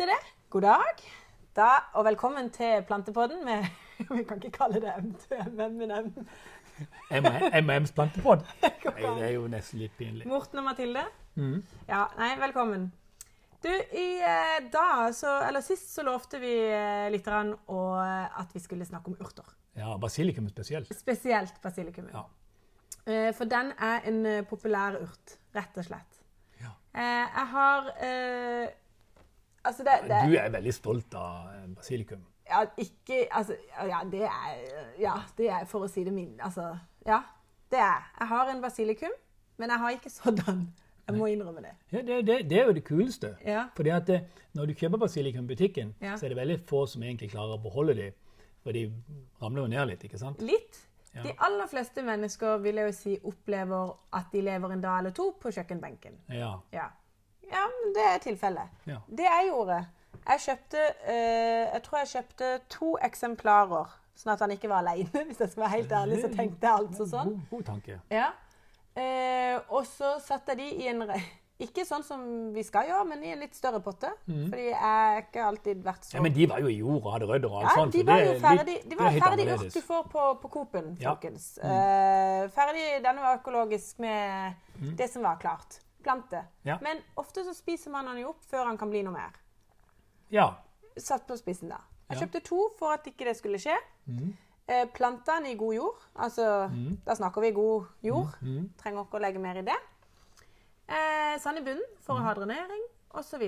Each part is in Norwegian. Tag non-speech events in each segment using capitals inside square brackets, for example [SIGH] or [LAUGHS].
Se det. God dag. Da, og velkommen til Plantepodden med [LAUGHS] Vi kan ikke kalle det M2M, men. MMs plantepod? [LAUGHS] Nei, det er jo nesten litt pinlig. Morten og Mathilde. Mm. Ja, nei, velkommen. Du, i eh, dag, så, eller sist, så lovte vi eh, litt og, eh, at vi skulle snakke om urter. Ja, basilikum spesielt. Spesielt basilikum. Ja. For den er en populær urt, rett og slett. Ja. Jeg har Altså, det, det Du er veldig stolt av eh, basilikum. Ja, ikke Altså, ja, det er Ja, det er for å si det min... Altså, ja. Det er Jeg har en basilikum, men jeg har ikke sådd den. Jeg må innrømme det. Ja, det, det, det er jo det kuleste. Ja. Fordi at eh, Når du kjøper basilikum i butikken, Ja. så er det veldig få som egentlig klarer å beholde dem. For de ramler jo ned litt, ikke sant? Litt. Ja. De aller fleste mennesker vil jeg jo si opplever at de lever en dag eller to på kjøkkenbenken. Ja. Ja, ja det er tilfellet. Ja. Det jeg gjorde Jeg kjøpte eh, Jeg tror jeg kjøpte to eksemplarer, sånn at han ikke var alene. [LAUGHS] Hvis jeg skal være helt ærlig, så tenkte jeg altså sånn. God, god tanke. Ja. Eh, og så satte jeg de i en Ikke sånn som vi skal gjøre, men i en litt større potte. Fordi jeg har ikke alltid vært så Ja, Men de var jo i jorda og hadde rødder og alt Ja, sånt. de var jo er ferdig, de var er ferdig urt du får på, på Coop-en, Ja. folkens. Uh, ferdig, denne var økologisk med det som var klart. Plante. Ja. Men ofte så spiser man den jo opp før han kan bli noe mer. Ja. Satt på spissen da. Jeg kjøpte to for at ikke det skulle skje. Eh, planta den i god jord. Altså, da snakker vi god jord. Trenger ikke å legge mer i det. Eh, sand i bunnen for å ha drenering, osv.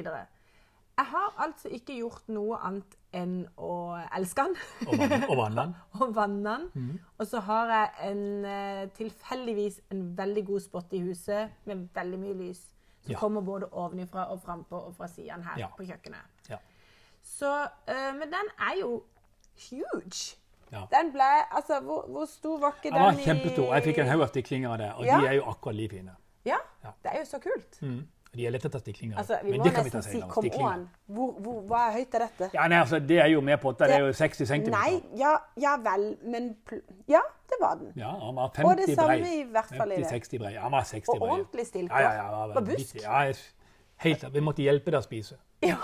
Jeg har altså ikke gjort noe annet enn å elske den. Og vann- vanne den. og [LAUGHS] vanne den. Og så har jeg en, eh, tilfeldigvis en veldig god spot i huset med veldig mye lys. Som Ja. kommer både ovenifra og frampå og fra sidene her Ja. på kjøkkenet. Ja. Så, eh, men den er jo huge. Ja. Den ble Altså, hvor, hvor stor var ikke Den var den i kjempestor. Jeg fikk en haug av stiklinger av det, og de er jo akkurat like fine. Ja, Ja. det er jo så kult. Mm. De er lette å ta stiklinger. Altså, vi må nesten si kom on. Hvor, hvor, hva er høyt er dette? Ja, nei, altså, Det er jo mer potter. Det er jo 60 cm. Nei, ja, ja vel, men Ja, det var den. Ja, han var 50 Og det samme brei. i hvert fall i det. 50-60 brei. Han var 60 Og brei. ordentlig stilker. Ja, ja, ja, Og busk. Ja, helt, vi måtte hjelpe deg å spise. Ja.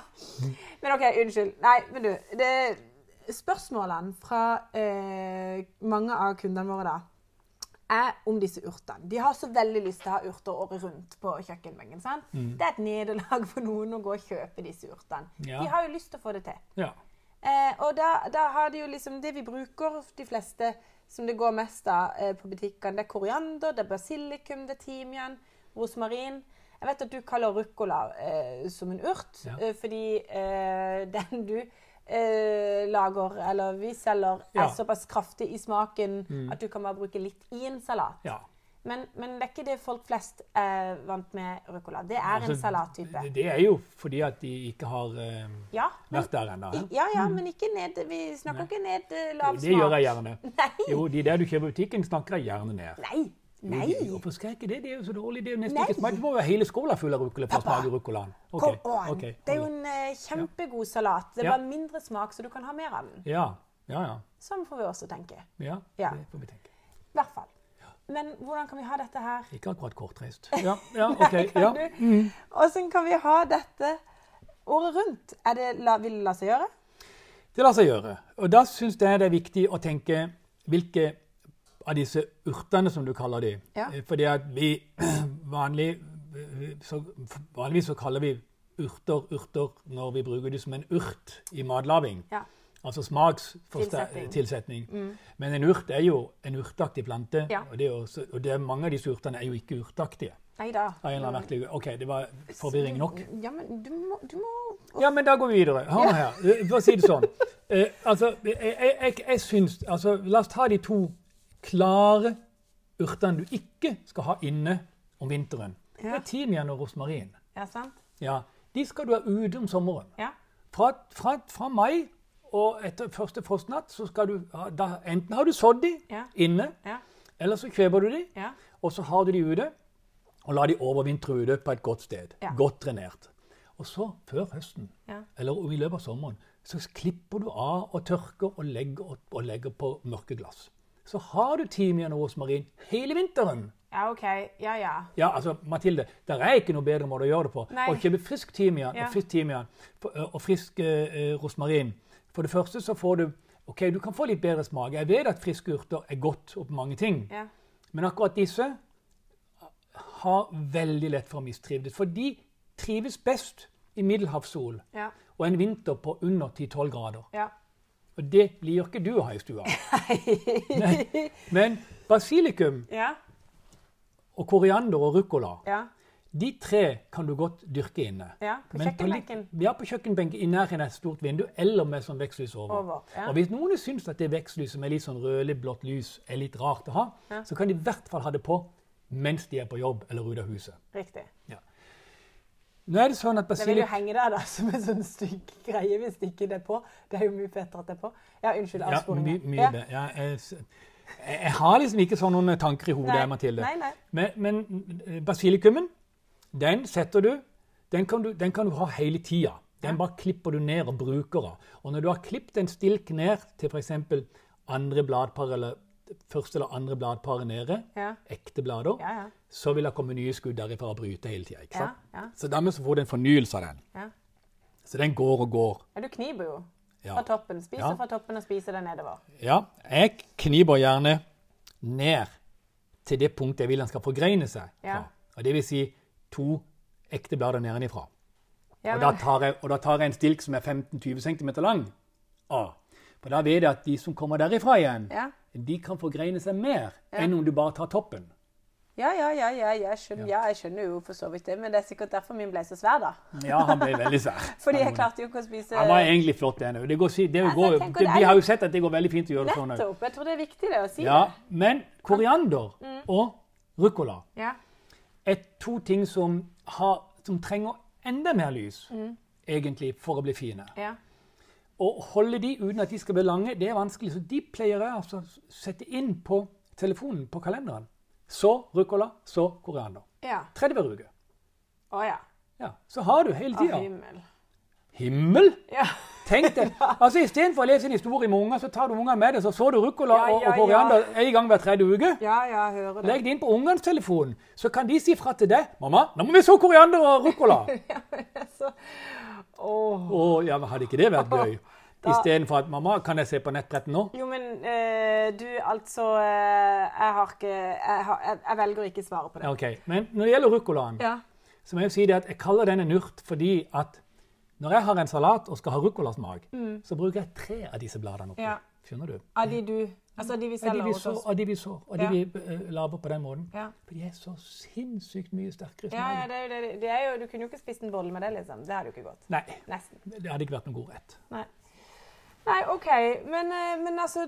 [LAUGHS] Men OK, unnskyld. Nei, men du. Det, spørsmålene fra eh, mange av kundene våre da, er om disse urtene. De har så veldig lyst til å ha urter året rundt på kjøkkenbenken. sant? Det er et nederlag for noen å gå og kjøpe disse urtene. Ja. De har jo lyst til å få det til. Ja. Eh, og da, da har de jo liksom Det vi bruker, de fleste som det går mest av eh, på butikkene, det er koriander, det er basilikum, det er timian, rosmarin. Jeg vet at du kaller ruccola eh, som en urt, Ja. eh, fordi eh, [LAUGHS] den du eh, lager, eller vi selger, er Ja. såpass kraftig i smaken at du kan bare bruke litt i en salat. ja. Men, men det er ikke det folk flest er vant med ruccola. Det er en Altså, salattype. Det, det er jo fordi at de ikke har eh, Ja, men vært der ennå. Ja, ja, mm. men ikke ned Vi snakker ikke ned lav smak. Det smak. gjør jeg gjerne. [LAUGHS] Nei. Jo, de der du kjøper i butikken, snakker jeg gjerne ned. Nei. Nei. Hvorfor ikke det? Det er jo så dårlig. Det er jo nesten Nei. ikke smak. Det må jo være hele skåla full av ruccola for å smake ruccolaen. Okay. Okay. det er jo en uh, kjempegod salat. Det er bare mindre smak, så du kan ha mer av den. Ja, ja, ja. Sånn får vi også tenke. ja. Ja. Det får vi tenke. I hvert fall. Men hvordan kan vi ha dette her? Ikke akkurat kortreist. Ja, ja, ok. [LAUGHS] Ja. Åssen kan vi ha dette året rundt? Er det, la, vil det la seg gjøre? Det lar seg gjøre. Og da syns jeg det er viktig å tenke hvilke av disse urtene, som du kaller de. Ja. Eh, Fordi at vi [CLEARS THROAT] vanlig, så, vanligvis så kaller vi urter urter når vi bruker dem som en urt i matlaging. Ja. Altså smakstilsetning. Tilsetning. tilsetning. Men en urt er jo en urtaktig plante. Ja. Og, det jo, og det er, mange av disse urtene er jo ikke urtaktige. Neida. OK, det var forvirring nok. Ja, men du må, du må Ja, men da går vi videre. Hør her. Eh, For å si det sånn. [LAUGHS] Eh, altså, jeg, jeg, jeg, jeg syns altså, La oss ta de to klare urtene du ikke skal ha inne om vinteren. Det er timian og rosmarin. Ja, sant? Ja, De skal du ha ute om sommeren. Ja. Fra, fra, fra mai og etter første frostnatt så skal du ha da, Enten har du sådd de Ja. inne, Ja. eller så kjøper du de, Ja. og så har du de ute. Og lar de overvintre ute på et godt sted. Ja. Godt drenert. Og så, før høsten, Ja. eller i løpet av sommeren, så klipper du av og tørker og legger, og, og legger på mørke glass. Så har du timian og rosmarin hele vinteren Ja, OK. Ja, ja. Ja, altså, Mathilde, det er ikke noe bedre måte å gjøre det på. Nei. Å kjøpe frisk timian Ja. og frisk, timian, og frisk eh, rosmarin. For det første så får du Ok, du kan få litt bedre smak. Jeg vet at friske urter er godt opp mange ting. ja. Men akkurat disse har veldig lett for å mistrives. For de trives best i middelhavssol Ja. og en vinter på under 10-12 grader. ja. Og det liker ikke du å ha i stua. Nei. Men basilikum Ja. og koriander og ruccola, Ja. de tre kan du godt dyrke inne. ja. På kjøkkenbenken. Ja, på kjøkkenbenken i nærheten av et stort vindu, eller med sånn vekstlys over. Over, ja. Og hvis noen syns at det vekstlyset med litt sånn rødlig-blått lys er litt rart å ha, Ja. så kan de i hvert fall ha det på mens de er på jobb eller ute av huset. Riktig. Nå er det sånn at basilikum Det vil jo henge der da, [LAUGHS] som en sånn stygg greie hvis ikke det er på. Det er jo mye fettere at det er på. Ja, unnskyld. Ja, avsporingen. my, mye Ja. Ja, jeg, jeg, jeg har liksom ikke sånne tanker i hodet, Nei, Mathilde. nei, nei. Men, men eh, basilikumen, den setter du den kan du, den kan du ha hele tida. Den bare klipper du ned og bruker den. Og når du har klippet en stilk ned til f.eks. andre bladpar eller første eller andre bladparet nede, Ja. ekte blader, Ja, ja. så vil det komme nye skudd derifra og bryte hele tida. Så dermed så får du en fornyelse av den. ja. Så den går og går. Ja, du kniber jo Ja. fra toppen. Spiser fra toppen og spiser det nedover. Ja, jeg kniber gjerne ned til det punktet jeg vil den skal forgreine seg fra. Ja. Og det vil si to ekte blader nedenifra. Ja, og, da tar jeg, og da tar jeg en stilk som er 15-20 cm lang. Ah. For da vet jeg at de som kommer derifra igjen, ja. de kan forgreine seg mer Ja. enn om du bare tar toppen. Ja, ja, ja, ja, jeg skjønner, ja, jeg skjønner jo for så vidt det, men det er sikkert derfor min ble så svær, da. Ja, han ble veldig svær. [LAUGHS] Fordi jeg klarte jo ikke å spise Han var egentlig flott, den òg. Det går, Altså, vi har jo- sett at det går veldig fint å gjøre det sånn òg. Nettopp. Jeg tror det er viktig det å si Ja, det. men koriander og ruccola Ja. er to ting som, har, som trenger enda mer lys, egentlig, for å bli fine. Ja. Å holde de uten at de skal bli lange, det er vanskelig. Så de pleier jeg altså sette inn på telefonen, på kalenderen. Så ruccola, så koriander. Ja. Tredje hver uke. Å ja. Ja, så har du hele tida. himmel. Himmel! Ja. Tenk deg! [LAUGHS] Altså Istedenfor å lese en historie med unger, så tar du ungene med deg. Så så du ruccola Ja, og, ja, og koriander en gang hver tredje uke. ja, ja, hører det. Legg det inn på ungenes telefon, så kan de si fra til deg 'Mamma, nå må vi så koriander og ruccola'. [LAUGHS] Så, åh. Å, ja, hadde ikke det vært gøy? Istedenfor at 'Mamma, kan jeg se på nettbrettet nå?' Jo, men eh, du, altså eh, Jeg har ikke jeg, har, jeg, jeg velger ikke svare på det. Ok. Men når det gjelder ruccolaen, Ja. så må jeg jo si det at jeg kaller den en urt fordi at når jeg har en salat og skal ha ruccolasmak, så bruker jeg tre av disse bladene oppi. Mm. Ja. Skjønner du? Av de du Altså de vi selger hos oss. av de vi så, og de Ja. vi eh, lager på den måten. Ja. For de er så sinnssykt mye sterkere Ja, ja, det er jo det. det er jo, du kunne jo ikke spist en bolle med det, liksom. Det hadde jo ikke gått. Nei, Nesten. det hadde ikke vært noen god rett. Nei. Nei, OK. Men, eh, men altså,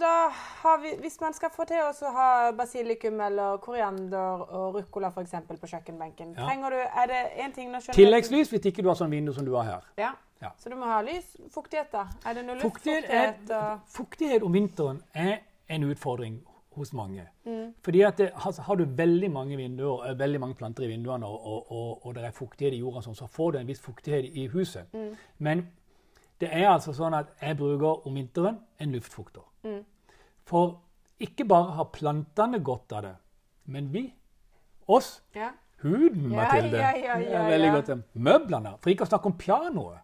vi Hvis man skal få til å ha basilikum eller koriander og ruccola f.eks. på kjøkkenbenken, Ja. trenger du Er det én ting nå skjønner Tilleggslys hvis ikke du har sånn vindu som du har her. Ja. Ja. Så du må ha lys. Fuktighet, da? Er det noe Fuktighet, er, fuktighet om vinteren er en utfordring hos mange. Mm. Fordi at det, altså, Har du veldig mange vinduer, eh, veldig mange planter i vinduene, og, og, og, og det er fuktighet i jorda, sånn, så får du en viss fuktighet i huset. Mm. Men det er altså sånn at jeg bruker om vinteren en luftfukter. Mm. For ikke bare har plantene godt av det, men vi, oss, Ja. huden, Mathilde, ja, ja, er veldig ja. godt. Møblene, for ikke å snakke om pianoet.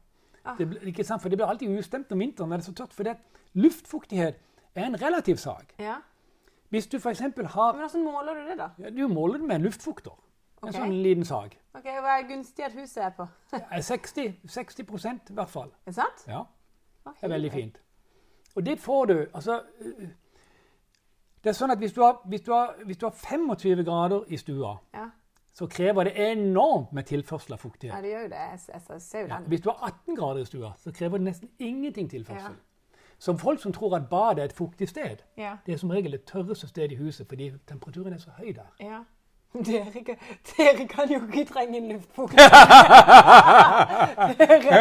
Ah. Det, ikke sant? For det blir alltid ustemt om vinteren når det er så tørt. For det, luftfuktighet er en relativ sak. ja. Hvis du f.eks. har Men hvordan måler du det, da? ja, Du måler det med en luftfukter. En sånn liten sag. Ok, Hva er gunstig at huset er på? 60, 60 i hvert fall. Er det sant? Ja, det er veldig fint. Og det får du altså øh, Det er sånn at hvis du har, hvis du har, hvis du har 25 grader i stua, Ja. så krever det enormt med tilførsel av fuktighet. ja, det gjør det. Jeg, jeg, ser jo Ja, hvis du har 18 grader i stua, så krever det nesten ingenting tilførsel. Ja. Som folk som tror at badet er et fuktig sted. Ja. Det er som regel det tørreste stedet i huset fordi temperaturen er så høy der. [LAUGHS] Dere, dere kan jo ikke trenge en luftbok. [LAUGHS] dere,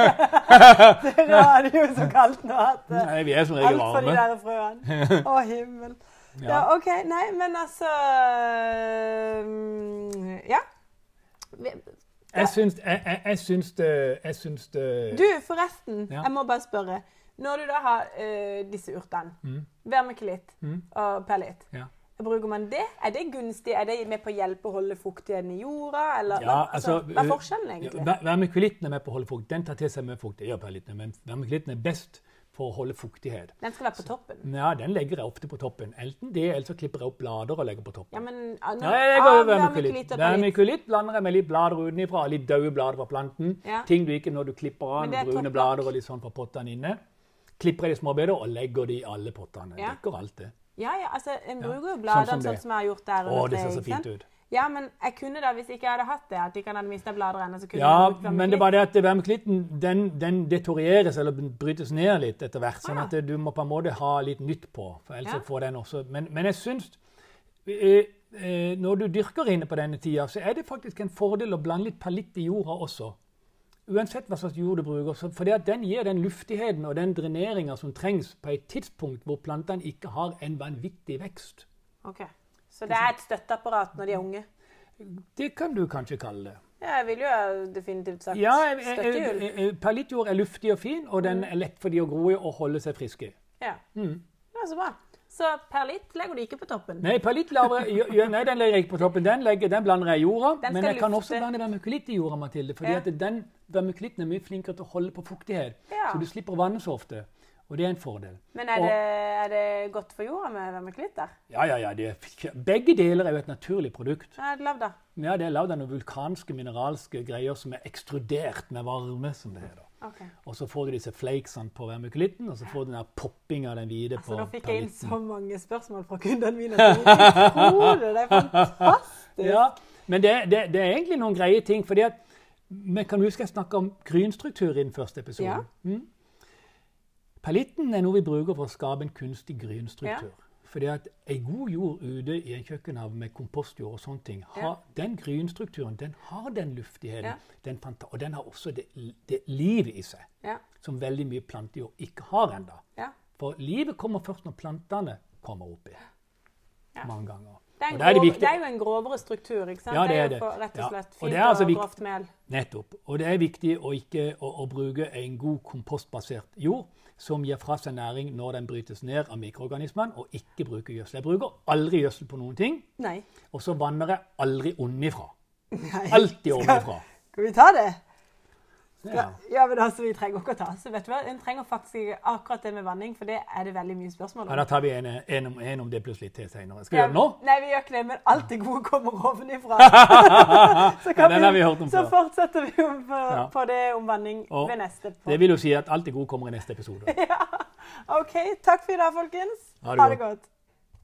dere har det jo så kaldt nå at [LAUGHS] Nei, vi er som regel Alt for de der frøene. Å, himmel. Ja. Ja. OK. Nei, men altså mm, Ja. Jeg syns, jeg, jeg, jeg syns det, jeg syns det Du, forresten. Ja. Jeg må bare spørre. Når du da har uh, disse urtene, Mm. vermikulitt Mm. og perlitt, Ja. Bruker man det? Er det gunstig? Er det med på å hjelpe å holde fuktigheten i jorda? Eller, Ja, altså, altså, hva er forskjellen egentlig? Vermikulitten er med på å holde fukt. Den tar til seg mye fukt. Det gjør perlitten, men vermikulitten er best for å holde fuktighet. Den skal være på toppen. Ja, Den legger jeg ofte på toppen. Enten det, eller så klipper jeg opp blader og legger på toppen. Ja, men ah, nå- Ja, jeg går ah, vermikulitt. vermikulitt blander jeg med litt blader utenfra, litt døde blader fra planten. Ja. Ting du ikke når du klipper av brune blader og litt sånn fra pottene inne. Klipper jeg de små bedre og legger de i alle pottene. Ja. Dekker alt det. Ja, ja, altså, en bruker jo sånn bladene som sånn som jeg har gjort der. Å, det ser så fint ut. Ja, men jeg kunne da, hvis ikke jeg hadde hatt det, at ikke hadde mista blader ennå, Ja, men det er bare det at vermeklitten den, den detorieres eller brytes ned litt etter hvert. Sånn Ah, ja. at du må på en måte ha litt nytt på. for ellers Ja. får den også... Men, men jeg syns eh, eh, Når du dyrker inne på denne tida, så er det faktisk en fordel å blande litt palitt i jorda også. Uansett hva slags jord du bruker. At den gir den luftigheten og den dreneringa som trengs på et tidspunkt hvor plantene ikke har en vanvittig vekst. Ok. Så det er et støtteapparat når de er unge? Det kan du kanskje kalle det. Ja, jeg vil jo definitivt sagt Ja, støttehjul. perlittjord er luftig og fin, og den er lett for de å gro i og holde seg friske. Ja. Mm. er så bra. Så perlitt legger du ikke på toppen? Nei, perlitt nei, den legger jeg ikke på toppen. Den, legger, den blander jeg i jorda. Men jeg kan lufte. også blande vermikulitt i jorda, Mathilde. fordi Ja. at den vermikulitten er mye flinkere til å holde på fuktighet. Ja. Så du slipper å vanne så ofte. Og det er en fordel. Men er Og- det, er det godt for jorda med vermikulitt der? Ja, ja, ja. Det er, begge deler er jo et naturlig produkt. Ja, det er lavda. Ja, Det er lagd av noen vulkanske, mineralske greier som er ekstrudert med varme, som det heter. Ok. Og så får du disse flakesene på vermikulitten, og så får du den der poppinga av den hvite altså, på nå fikk jeg inn så mange spørsmål fra kundene mine. det. Er fantastisk. [LAUGHS] Ja, men det, det, det er egentlig noen greie ting. fordi at Vi kan huske jeg snakka om grynstruktur i den første episoden. Ja. Mm. Perlitten er noe vi bruker for å skape en kunstig grynstruktur. Fordi at ei god jord ute i en kjøkkenhave med kompostjord og sånne ting, har, Ja. den grynstrukturen den har den luftigheten, Ja. den og den har også det, det livet i seg Ja. som veldig mye plantejord ikke har ennå. ja. For livet kommer først når plantene kommer oppi. Ja. Mange ganger. Det, er Og er det grov, det er jo en grovere struktur, ikke sant? Ja, det er det. det. for, rett og slett fint det er altså og grovt mel. Nettopp. Og det er viktig å, ikke, å, å bruke en god kompostbasert jord som gir fra seg næring når den brytes ned av mikroorganismene, og ikke bruker gjødsel. Jeg bruker aldri gjødsel på noen ting, Nei. og så vanner jeg aldri onnifra. Nei. Alltid ovenfra. Skal vi ta det? Ja. Ja, men altså, vi trenger ikke å ta. Så vet du hva, En trenger faktisk akkurat det med vanning, for det er det veldig mye spørsmål Ja, om. da tar vi en, en, om, en om det plutselig til senere. Skal vi gjøre det nå? Nei, vi gjør ikke det, men alt det gode kommer ovenifra. [LAUGHS] så, Ja, vi, vi så fortsetter vi jo på, Ja. på det om vanning Og ved neste. Det vil jo si at alt det gode kommer i neste episode. [LAUGHS] OK, takk for i dag, folkens. Ha det Ha det godt.